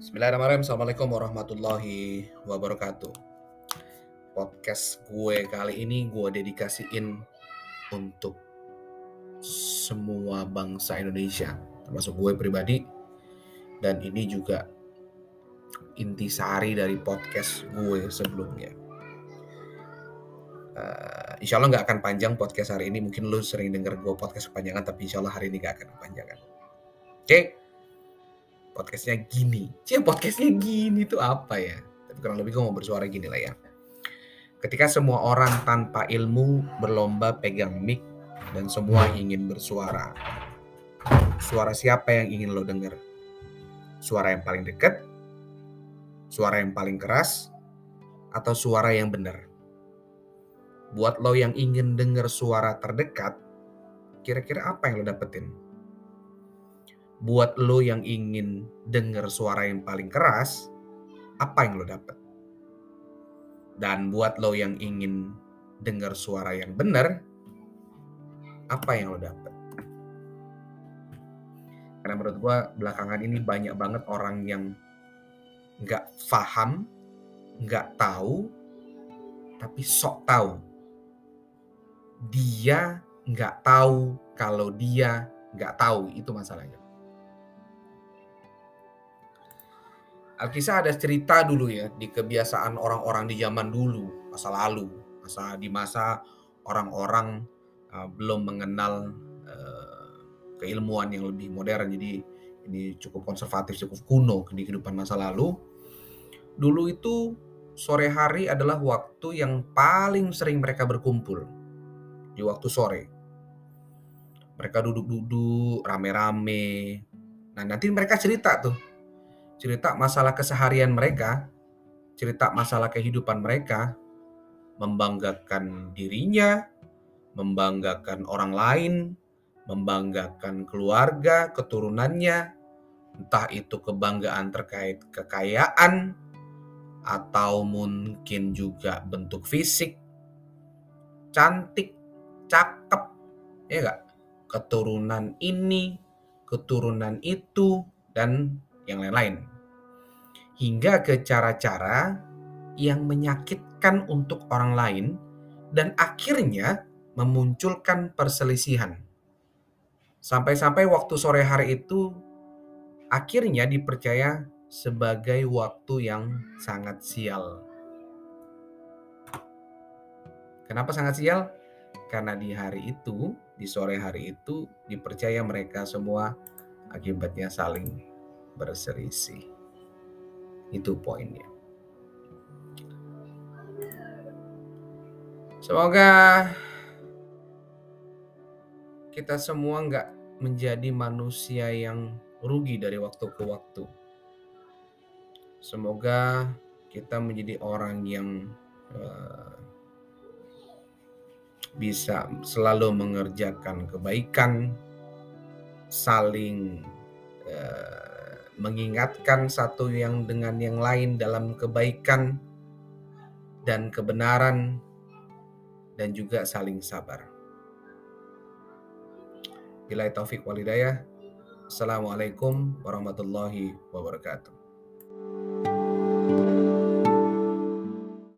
Bismillahirrahmanirrahim. Assalamualaikum warahmatullahi wabarakatuh. Podcast gue kali ini gue dedikasiin untuk semua bangsa Indonesia, termasuk gue pribadi. Dan ini juga intisari dari podcast gue sebelumnya. Uh, insya Allah nggak akan panjang podcast hari ini. Mungkin lu sering denger gue podcast kepanjangan, tapi insya Allah hari ini nggak akan kepanjangan. Oke, okay? Podcastnya gini. Cie podcastnya gini tuh apa ya? Tapi kurang lebih gue mau bersuara gini lah ya. Ketika semua orang tanpa ilmu berlomba pegang mic dan semua ingin bersuara. Suara siapa yang ingin lo denger? Suara yang paling dekat? Suara yang paling keras? Atau suara yang benar? Buat lo yang ingin denger suara terdekat, kira-kira apa yang lo dapetin? Buat lo yang ingin denger suara yang paling keras, apa yang lo dapet? Dan buat lo yang ingin denger suara yang benar, apa yang lo dapet? Karena menurut gue belakangan ini banyak banget orang yang nggak paham, nggak tahu, tapi sok tahu. Dia nggak tahu kalau dia nggak tahu itu masalahnya. Alkisah ada cerita dulu ya di kebiasaan orang-orang di zaman dulu, masa lalu, masa di masa orang-orang uh, belum mengenal uh, keilmuan yang lebih modern. Jadi ini cukup konservatif, cukup kuno di kehidupan masa lalu. Dulu itu sore hari adalah waktu yang paling sering mereka berkumpul di waktu sore. Mereka duduk-duduk rame-rame. Nah, nanti mereka cerita tuh cerita masalah keseharian mereka, cerita masalah kehidupan mereka, membanggakan dirinya, membanggakan orang lain, membanggakan keluarga, keturunannya, entah itu kebanggaan terkait kekayaan atau mungkin juga bentuk fisik, cantik, cakep, ya enggak? Keturunan ini, keturunan itu, dan yang lain-lain hingga ke cara-cara yang menyakitkan untuk orang lain dan akhirnya memunculkan perselisihan. Sampai-sampai waktu sore hari itu akhirnya dipercaya sebagai waktu yang sangat sial. Kenapa sangat sial? Karena di hari itu, di sore hari itu dipercaya mereka semua akibatnya saling berselisih. Itu poinnya. Semoga kita semua nggak menjadi manusia yang rugi dari waktu ke waktu. Semoga kita menjadi orang yang uh, bisa selalu mengerjakan kebaikan, saling uh, mengingatkan satu yang dengan yang lain dalam kebaikan dan kebenaran dan juga saling sabar. Bila taufik walidayah. Assalamualaikum warahmatullahi wabarakatuh.